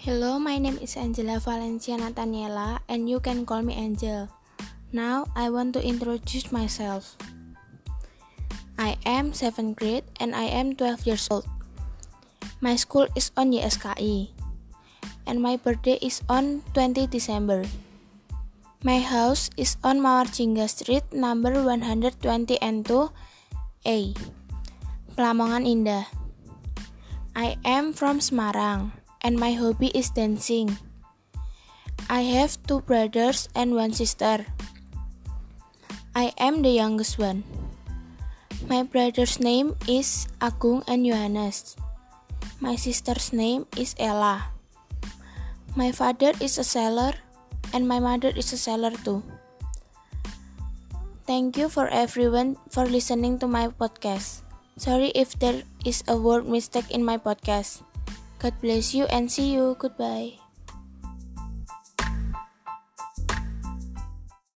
Hello, my name is Angela Valencia Nathaniela, and you can call me Angel. Now, I want to introduce myself. I am 7th grade and I am 12 years old. My school is on YSKI, and my birthday is on 20 December. My house is on Mawarjingga Street, number 120 and 2 A, Pelamongan Indah. I am from Semarang, and my hobby is dancing. I have two brothers and one sister. I am the youngest one. My brother's name is Agung and Johannes. My sister's name is Ella. My father is a seller and my mother is a seller too. Thank you for everyone for listening to my podcast. Sorry if there is a word mistake in my podcast. God bless you and see you. Goodbye.